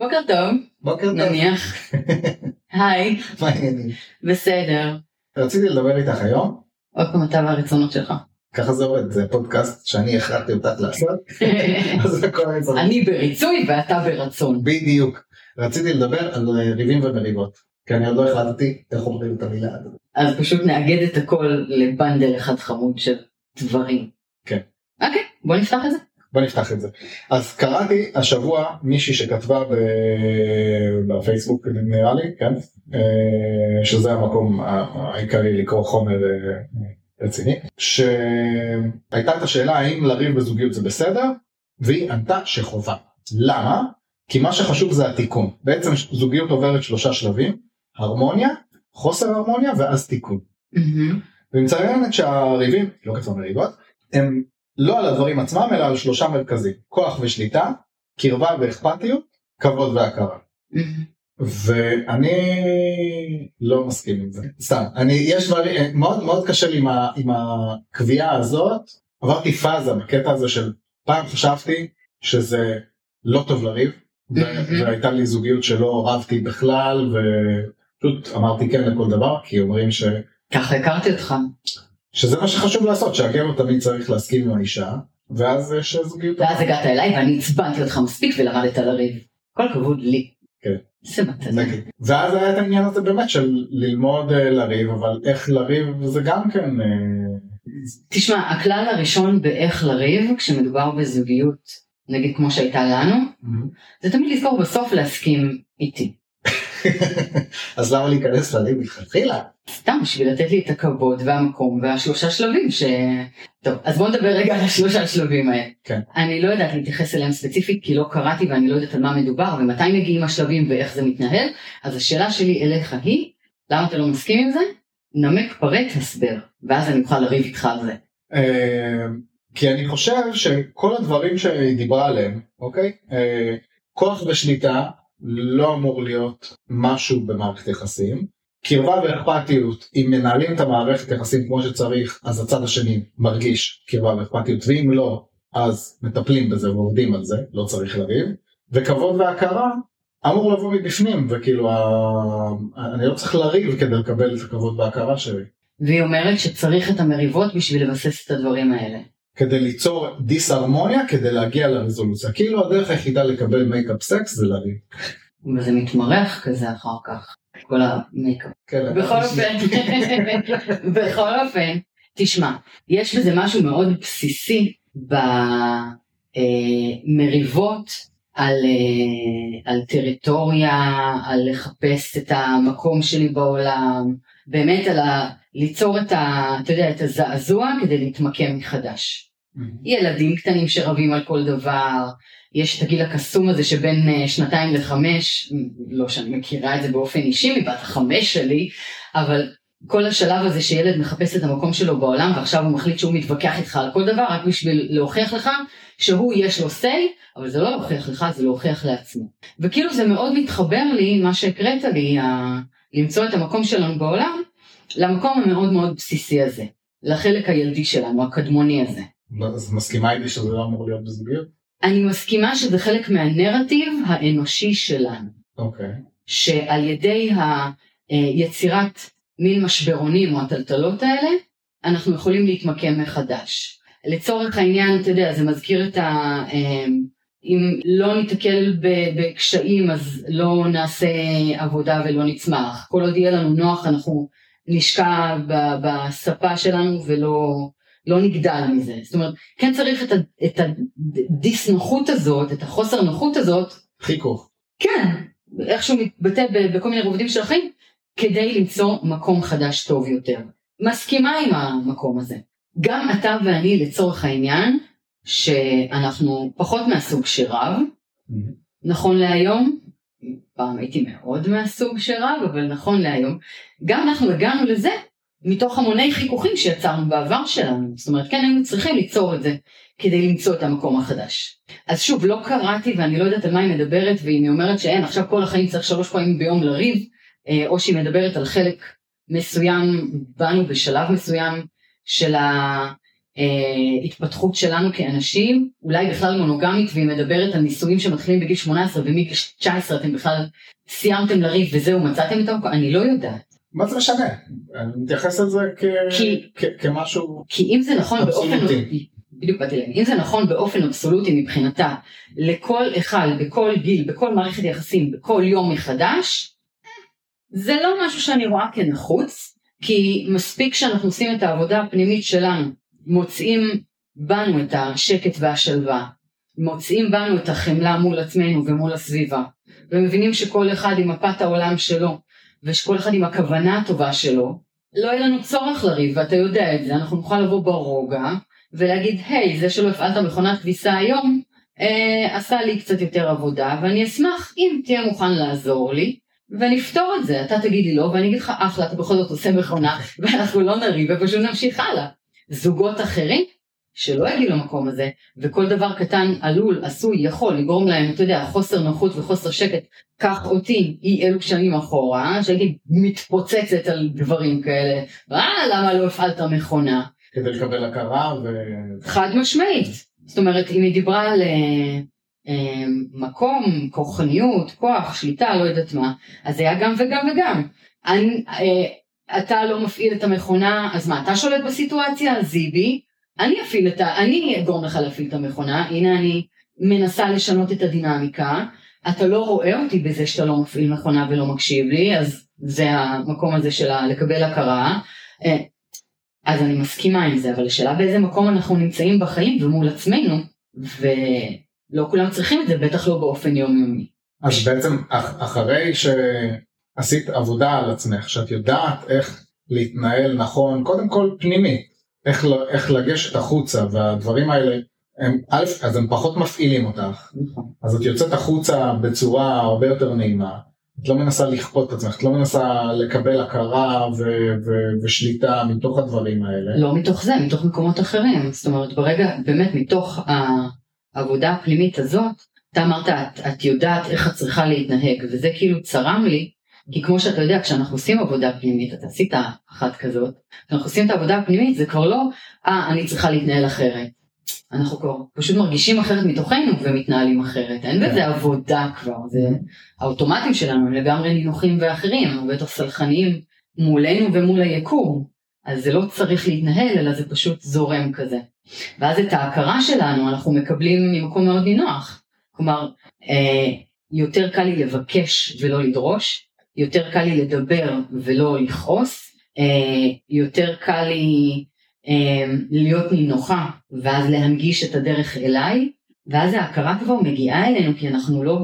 בוקר טוב, בוקר טוב. נניח. היי, מה העניינים? בסדר. רציתי לדבר איתך היום, עוד פעם אתה והרצונות שלך. ככה זה עובד, זה פודקאסט שאני הכרחתי אותך לעשות, אז הכל. אני בריצוי ואתה ברצון. בדיוק. רציתי לדבר על אה, ריבים ומריבות, כי אני עוד לא החלטתי איך אומרים את המילה הזאת. אז פשוט נאגד את הכל לבנדל אחד חמוד של דברים. כן. אוקיי, בוא נפתח את זה. בוא נפתח את זה. אז קראתי השבוע מישהי שכתבה ב- בפייסבוק נראה לי, כן? אה, שזה המקום העיקרי לקרוא חומר אה, רציני, שהייתה את השאלה האם לריב בזוגיות זה בסדר, והיא ענתה שחובה. למה? כי מה שחשוב זה התיקון. בעצם זוגיות עוברת שלושה שלבים, הרמוניה, חוסר הרמוניה ואז תיקון. והיא מציינת שהריבים, לא כתוב מריבות, הם לא על הדברים עצמם אלא על שלושה מרכזים, כוח ושליטה, קרבה ואכפתיות, כבוד והכרה. ואני לא מסכים עם זה, סתם, אני, יש דברים, מאוד מאוד קשה לי עם, ה, עם הקביעה הזאת, עברתי פאזה בקטע הזה של פעם חשבתי שזה לא טוב לריב. והייתה לי זוגיות שלא רבתי בכלל, ופשוט אמרתי כן לכל דבר, כי אומרים ש... ככה הכרתי אותך. שזה מה שחשוב לעשות, שהגבר תמיד צריך להסכים עם האישה, ואז יש זוגיות. ואז הגעת אליי ואני עצבנתי אותך מספיק ולמדת לריב. כל הכבוד לי. כן. איזה מתנה. ואז היה את העניין הזה באמת של ללמוד אה, לריב, אבל איך לריב זה גם כן... אה, תשמע, הכלל הראשון באיך לריב כשמדובר בזוגיות, נגיד כמו שהייתה לנו, זה תמיד לזכור בסוף להסכים איתי. אז למה להיכנס לריב מלכתחילה? סתם בשביל לתת לי את הכבוד והמקום והשלושה שלבים ש... טוב, אז בוא נדבר רגע על השלושה שלבים האלה. כן. אני לא יודעת להתייחס אליהם ספציפית כי לא קראתי ואני לא יודעת על מה מדובר ומתי מגיעים השלבים ואיך זה מתנהל, אז השאלה שלי אליך היא, למה אתה לא מסכים עם זה? נמק פרט הסבר, ואז אני אוכל לריב איתך על זה. אה, כי אני חושב שכל הדברים שהיא דיברה עליהם, אוקיי? אה, כוח ושליטה לא אמור להיות משהו במערכת יחסים. קרבה ואכפתיות, אם מנהלים את המערכת יחסים כמו שצריך, אז הצד השני מרגיש קרבה ואכפתיות, ואם לא, אז מטפלים בזה ועובדים על זה, לא צריך לריב. וכבוד והכרה אמור לבוא מבפנים, וכאילו, אני לא צריך לריב כדי לקבל את הכבוד וההכרה שלי. והיא אומרת שצריך את המריבות בשביל לבסס את הדברים האלה. כדי ליצור דיסהרמוניה כדי להגיע לרזולוציה כאילו הדרך היחידה לקבל make-up sex זה לריב. וזה מתמרח כזה אחר כך, כל ה make-up. כן, בכל אופן, בכל אופן, תשמע, יש בזה משהו מאוד בסיסי במריבות על, אה, על טריטוריה, על לחפש את המקום שלי בעולם, באמת על ה, ליצור את, ה, אתה יודע, את הזעזוע כדי להתמקם מחדש. ילדים קטנים שרבים על כל דבר, יש את הגיל הקסום הזה שבין אה, שנתיים לחמש, לא שאני מכירה את זה באופן אישי מבת החמש שלי, אבל כל השלב הזה שילד מחפש את המקום שלו בעולם ועכשיו הוא מחליט שהוא מתווכח איתך על כל דבר רק בשביל להוכיח לך שהוא יש לו say, אבל זה לא להוכיח לך, זה להוכיח לעצמו. וכאילו זה מאוד מתחבר לי, מה שהקראת לי, ה... למצוא את המקום שלנו בעולם, למקום המאוד מאוד בסיסי הזה, לחלק הילדי שלנו, הקדמוני הזה. אז מסכימה איתי שזה לא אמור להיות בזוגיות? אני מסכימה שזה חלק מהנרטיב האנושי שלנו, אוקיי. שעל ידי היצירת מין משברונים או הטלטלות האלה, אנחנו יכולים להתמקם מחדש. לצורך העניין, אתה יודע, זה מזכיר את ה... אמ, אם לא ניתקל בקשיים אז לא נעשה עבודה ולא נצמח. כל עוד יהיה לנו נוח אנחנו נשקע בספה שלנו ולא לא נגדל מזה. זאת אומרת, כן צריך את, ה- את הדיס נוחות הזאת, את החוסר נוחות הזאת, חיכוך. כן, איכשהו מתבטא בכל מיני רובדים של החיים, כדי למצוא מקום חדש טוב יותר. מסכימה עם המקום הזה. גם אתה ואני לצורך העניין, שאנחנו פחות מהסוג שרב, נכון להיום, פעם הייתי מאוד מהסוג שרב, אבל נכון להיום, גם אנחנו הגענו לזה מתוך המוני חיכוכים שיצרנו בעבר שלנו. זאת אומרת, כן היינו צריכים ליצור את זה כדי למצוא את המקום החדש. אז שוב, לא קראתי ואני לא יודעת על מה היא מדברת, ואם היא אומרת שאין, עכשיו כל החיים צריך שלוש פעמים ביום לריב, אה, או שהיא מדברת על חלק מסוים בנו בשלב מסוים של ההתפתחות שלנו כאנשים, אולי בכלל מונוגמית, והיא מדברת על נישואים שמתחילים בגיל 18 ומגיל 19 אתם בכלל סיימתם לריב וזהו מצאתם את המקום, אני לא יודעת. מה זה משנה? אני מתייחס לזה כ... כי- כ- כמשהו כי אם זה נכון באופן, אבסולוטי. בדיוק באתי אם זה נכון באופן אבסולוטי מבחינתה, לכל אחד, בכל גיל, בכל מערכת יחסים, בכל יום מחדש, זה לא משהו שאני רואה כנחוץ, כי מספיק שאנחנו עושים את העבודה הפנימית שלנו, מוצאים בנו את השקט והשלווה, מוצאים בנו את החמלה מול עצמנו ומול הסביבה, ומבינים שכל אחד עם מפת העולם שלו, ושכל אחד עם הכוונה הטובה שלו, לא יהיה לנו צורך לריב, ואתה יודע את זה, אנחנו נוכל לבוא ברוגע, ולהגיד, היי, זה שלא הפעלת מכונת כביסה היום, אה, עשה לי קצת יותר עבודה, ואני אשמח אם תהיה מוכן לעזור לי, ונפתור את זה, אתה תגיד לי לא, ואני אגיד לך, אחלה, אתה בכל זאת עושה מכונה, ואנחנו לא נריב, ופשוט נמשיך הלאה. זוגות אחרים, שלא יגיעו למקום הזה, וכל דבר קטן עלול, עשוי, יכול לגרום להם, אתה יודע, חוסר נוחות וחוסר שקט, קח אותי אי אלו שנים אחורה, שהייתי מתפוצצת על דברים כאלה, אה, למה לא הפעלת מכונה? כדי לקבל הכרה ו... חד משמעית. זאת אומרת, אם היא דיברה על אה, אה, מקום, כוחניות, כוח, שליטה, לא יודעת מה, אז היה גם וגם וגם. אני, אה, אתה לא מפעיל את המכונה, אז מה, אתה שולט בסיטואציה? זיבי. אני אפעיל את ה... אני אגרום לך להפעיל את המכונה, הנה אני מנסה לשנות את הדינמיקה. אתה לא רואה אותי בזה שאתה לא מפעיל מכונה ולא מקשיב לי, אז זה המקום הזה של לקבל הכרה. אה, אז אני מסכימה עם זה, אבל השאלה באיזה מקום אנחנו נמצאים בחיים ומול עצמנו, ולא כולם צריכים את זה, בטח לא באופן יומיומי. אז בעצם אח- אחרי שעשית עבודה על עצמך, שאת יודעת איך להתנהל נכון, קודם כל פנימי, איך, איך לגשת החוצה, והדברים האלה, הם, א', אז הם פחות מפעילים אותך, אז את יוצאת החוצה בצורה הרבה יותר נעימה. את לא מנסה לכפות את עצמך, את לא מנסה לקבל הכרה ו- ו- ושליטה מתוך הדברים האלה. לא מתוך זה, מתוך מקומות אחרים. זאת אומרת, ברגע, באמת, מתוך העבודה הפנימית הזאת, אתה אמרת, את, את יודעת איך את צריכה להתנהג, וזה כאילו צרם לי, כי כמו שאתה יודע, כשאנחנו עושים עבודה פנימית, אתה עשית אחת כזאת, כשאנחנו עושים את העבודה הפנימית, זה כבר לא, אה, אני צריכה להתנהל אחרת. אנחנו כבר פשוט מרגישים אחרת מתוכנו ומתנהלים אחרת, אין בזה עבודה כבר, זה האוטומטים שלנו הם לגמרי נינוחים ואחרים, הרבה יותר סלחניים מולנו ומול היקום, אז זה לא צריך להתנהל אלא זה פשוט זורם כזה. ואז את ההכרה שלנו אנחנו מקבלים ממקום מאוד נינוח, כלומר אה, יותר קל לי לבקש ולא לדרוש, יותר קל לי לדבר ולא לכעוס, אה, יותר קל לי אה, להיות נינוחה ואז להנגיש את הדרך אליי, ואז ההכרה כבר מגיעה אלינו כי אנחנו לא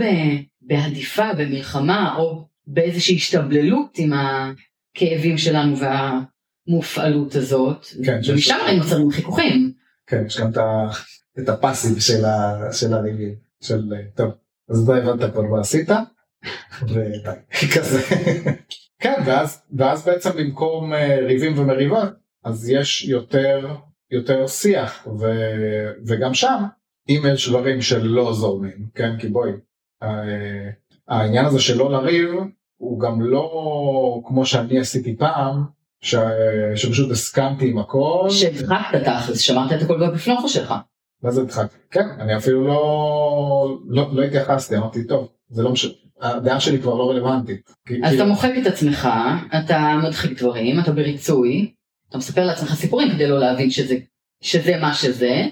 בהדיפה, במלחמה או באיזושהי השתבללות עם הכאבים שלנו והמופעלות הזאת, כן, ומשם נוצרים חיכוכים. כן, יש גם את, הפאסיב של, של הריבים, של טוב, אז די הבנת כבר מה עשית, ודי, כזה. כן, ואז, ואז בעצם במקום אה, ריבים ומריבות, אז יש יותר, יותר שיח, ו, וגם שם, אם יש דברים שלא זורמים, כן, כי בואי, אה, העניין הזה של לא לריב, הוא גם לא כמו שאני עשיתי פעם, ש... שפשוט הסכמתי עם הכל. שהדחקת תכלס, שמרת את הכל בפנוכו שלך. ואז הדחקתי. כן, אני אפילו לא, לא, לא התייחסתי, אמרתי, טוב, זה לא משנה, הדעה שלי כבר לא רלוונטית. אז אתה מוחק את עצמך, אתה מדחיק דברים, אתה בריצוי, אתה מספר לעצמך סיפורים כדי לא להבין שזה, שזה מה שזה,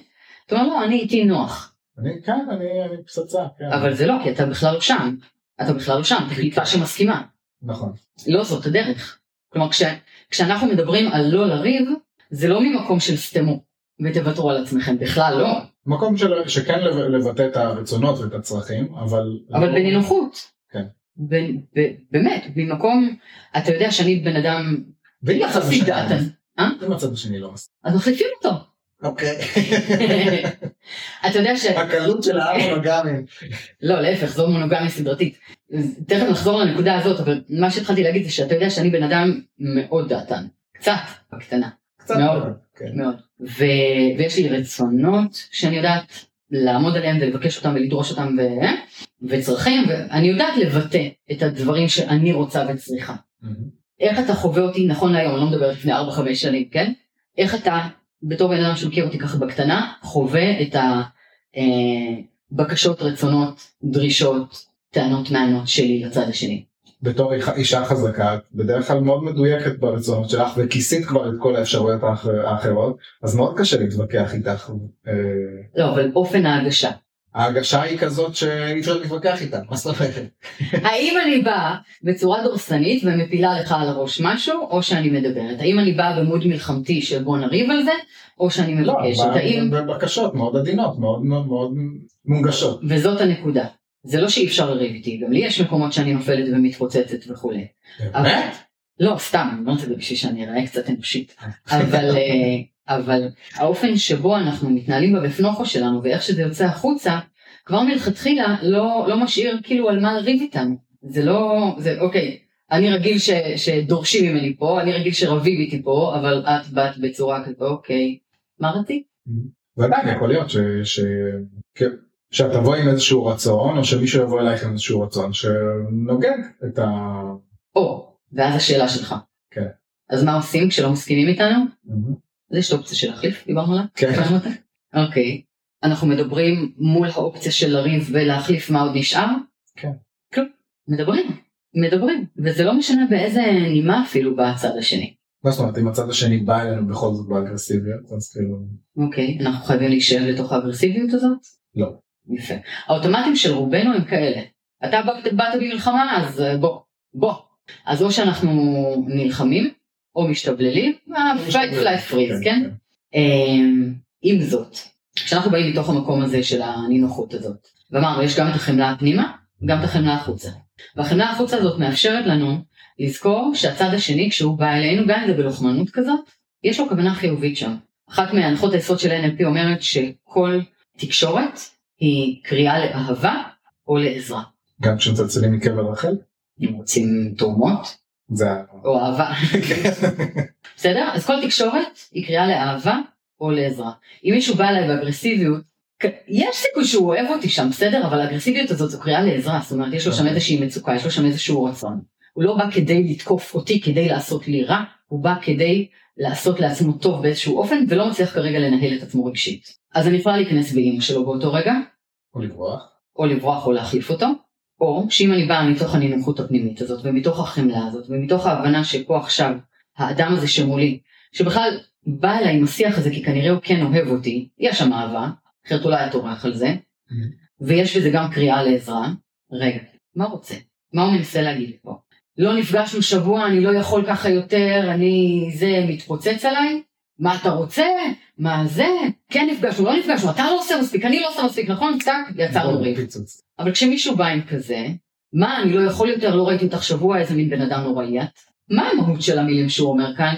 אתה אומר לא, אני איתי נוח, אני, כן, אני, אני פצצה, כן. אבל זה לא, כי אתה בכלל לא שם, אתה בכלל לא שם, אתה קליפה שמסכימה, נכון. לא זאת הדרך. כלומר, כש, כשאנחנו מדברים על לא לריב, זה לא ממקום של סתמו, ותוותרו על עצמכם, בכלל לא, מקום של, שכן לב- לבטא את הרצונות ואת הצרכים, אבל... אבל לא- בנינוחות. כן. ב- ב- באמת, ממקום, אתה יודע שאני בן אדם ואם הצד יחסית השני- דעתן, אה? אם הצד השני לא מסכים. אז מחליפים אותו. אוקיי. אתה יודע ש... הקלות של המונוגמים. לא, להפך, זו מונוגמיה סדרתית. תכף נחזור לנקודה הזאת, אבל מה שהתחלתי להגיד זה שאתה יודע שאני בן אדם מאוד דעתן. קצת, בקטנה, קצת מאוד. מאוד. ו... ויש לי רצונות שאני יודעת לעמוד עליהם ולבקש אותם ולדרוש אותם ו... וצרכים, ואני יודעת לבטא את הדברים שאני רוצה וצריכה. מהמם. איך אתה חווה אותי נכון להיום, אני לא מדברת לפני 4-5 שנים, כן? איך אתה בתור בן אדם שמכיר אותי ככה בקטנה, חווה את הבקשות, רצונות, דרישות, טענות מענות שלי לצד השני. בתור אישה- חזקה, בדרך כלל מאוד מדויקת ברצונות שלך וכיסית כבר את כל האפשרויות האחר- האחרות, אז מאוד קשה להתווכח איתך. אה, לא, אבל אופן ההגשה. ההרגשה היא כזאת שאי אפשר להתווכח איתה, מה זאת אומרת? האם אני באה בצורה דורסנית ומפילה לך על הראש משהו, או שאני מדברת? האם אני באה במוד מלחמתי של בוא נריב על זה, או שאני לא, מבקשת? ב- האם... בבקשות מאוד עדינות, מאוד מאוד מאוד מונגשות. וזאת הנקודה. זה לא שאי אפשר לריב איתי, גם לי יש מקומות שאני נופלת ומתפוצצת וכולי. באמת? לא, סתם, אני אומרת את זה בשביל שאני אראה קצת אנושית. אבל, אה, אבל האופן שבו אנחנו מתנהלים בבפנוכו שלנו ואיך שזה יוצא החוצה, כבר מלכתחילה לא, לא משאיר כאילו על מה לריב איתנו. זה לא, זה אוקיי, אני רגיל ש, שדורשים ממני פה, אני רגיל שרבים איתי פה, אבל את באת בצורה כזאת, אוקיי, מה רצית? ועדיין יכול להיות ש... ש... שאת תבואי עם איזשהו רצון או שמישהו יבוא אלייך עם איזשהו רצון שנוגד את ה... או, ואז השאלה שלך. כן. אז מה עושים כשלא מסכימים איתנו? אז יש את האופציה של להחליף, דיברנו עליה? כן. אוקיי. אנחנו מדברים מול האופציה של לריב ולהחליף מה עוד נשאר? כן. כלום. מדברים. מדברים. וזה לא משנה באיזה נימה אפילו בצד השני. מה זאת אומרת אם הצד השני בא אלינו בכל זאת באגרסיביות אז כאילו אוקיי. אנחנו חייבים להישאר לתוך האגרסיביות הזאת? לא. יפה. האוטומטים של רובנו הם כאלה. אתה באת, באת במלחמה אז אה, בוא. בוא. אז או שאנחנו נלחמים או משתבללים, fight flight freeze, כן? אמ, עם זאת, כשאנחנו באים מתוך המקום הזה של הנינוחות הזאת, ואמרנו יש גם את החמלה הפנימה, גם את החמלה החוצה. והחמלה החוצה הזאת מאפשרת לנו לזכור שהצד השני כשהוא בא אלינו, גם אם זה בלוחמנות כזאת, יש לו כוונה חיובית שם. אחת מהנחות היסוד של NLP אומרת שכל תקשורת היא קריאה לאהבה או לעזרה. גם כשמצלצלים מקבר רחל אם רוצים תרומות זה או אהבה. בסדר? אז כל תקשורת היא קריאה לאהבה או לעזרה. אם מישהו בא אליי באגרסיביות, יש סיכוי שהוא אוהב אותי שם, בסדר? אבל האגרסיביות הזאת זו קריאה לעזרה, זאת אומרת יש לו שם איזושהי מצוקה, יש לו שם איזשהו רצון. הוא לא בא כדי לתקוף אותי, כדי לעשות לי רע, הוא בא כדי לעשות לעצמו טוב באיזשהו אופן, ולא מצליח כרגע לנהל את עצמו רגשית. אז אני יכולה להיכנס באימא שלו באותו רגע, או לברוח. או לברוח או להחליף אותו, או שאם אני באה מתוך הנינוחות הפנימית הזאת, ומתוך החמלה הזאת, ומתוך ההבנה שפה עכשיו, האדם הזה שמולי, שבכלל בא אליי עם השיח הזה כי כנראה הוא כן אוהב אותי, יש שם אהבה, אחרת אולי טורח על זה, ויש בזה גם קריאה לעזרה, רגע, מה רוצה? מה הוא מנסה להגיד לי פה? לא נפגשנו שבוע, אני לא יכול ככה יותר, אני זה מתפוצץ עליי? מה אתה רוצה? מה זה? כן נפגשנו, לא נפגשנו, אתה לא עושה מספיק, אני לא עושה מספיק, נכון? טאק, יצרנו ריב. פיצוץ. אבל כשמישהו בא עם כזה, מה, אני לא יכול יותר, לא ראיתי אותך שבוע, איזה מין בן אדם נוראי את? מה המהות של המילים שהוא אומר כאן?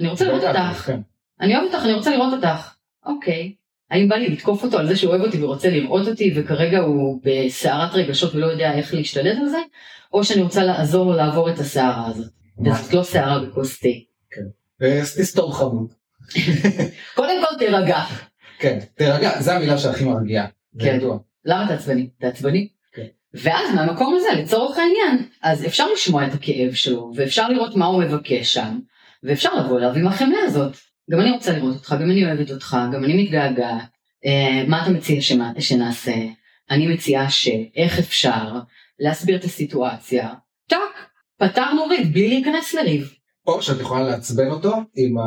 אני רוצה לראות אותך, כן. אני אוהב אותך, אני רוצה לראות אותך. אוקיי. האם בא לי לתקוף אותו על זה שהוא אוהב אותי ורוצה לראות אותי וכרגע הוא בסערת רגשות ולא יודע איך להשתלט על זה? או שאני רוצה לעזור לו לעבור את הסערה הזאת. וזאת לא סערה בכוס תה. אה, אז תסתום חמוד. קודם כל תירגע. כן, תירגע, זה המילה שהכי מרגיעה. כן. למה אתה עצבני? אתה עצבני? כן. ואז מהמקום הזה לצורך העניין אז אפשר לשמוע את הכאב שלו ואפשר לראות מה הוא מבקש שם ואפשר לבוא אליו עם החמלה הזאת. גם אני רוצה לראות אותך, גם אני אוהבת אותך, גם אני מתגעגעת. אה, מה אתה מציע שמה, שנעשה? אני מציעה שאיך אפשר להסביר את הסיטואציה. טאק, פתרנו ריב בלי להיכנס לריב. או שאת יכולה לעצבן אותו עם ה...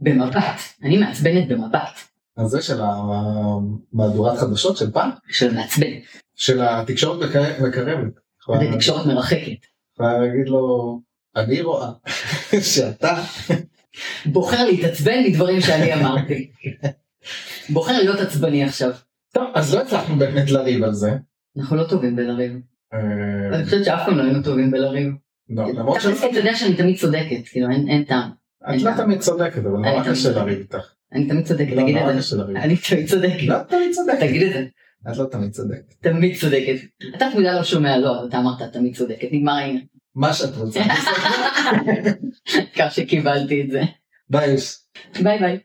במבט, אני מעצבנת במבט הזה של המהדורת חדשות של פעם, של מעצבן, של התקשורת מקר- מקרבת. זה תקשורת מרחקת. יכולה להגיד לו, אני רואה שאתה, בוחר להתעצבן מדברים שאני אמרתי. בוחר להיות עצבני עכשיו. טוב, אז לא הצלחנו באמת לריב על זה. אנחנו לא טובים בלריב. אה, אני חושבת שאף פעם לא היינו טובים בלריב. לא, למרות שלא, אתה יודע שאני תמיד צודקת, כאילו אין טעם. את לא תמיד צודקת, אבל נורא קשה. לריב איתך. אני תמיד צודקת, לא, תגיד את זה. אני תמיד צודקת. לא תמיד צודקת. תגיד את זה. את לא תמיד צודקת. תמיד צודקת. אתה תמידה לא שומע לא, אתה אמרת תמיד צודקת, נגמר העניין. מה שאת רוצה. כך שקיבלתי את זה. ביי. ביי ביי.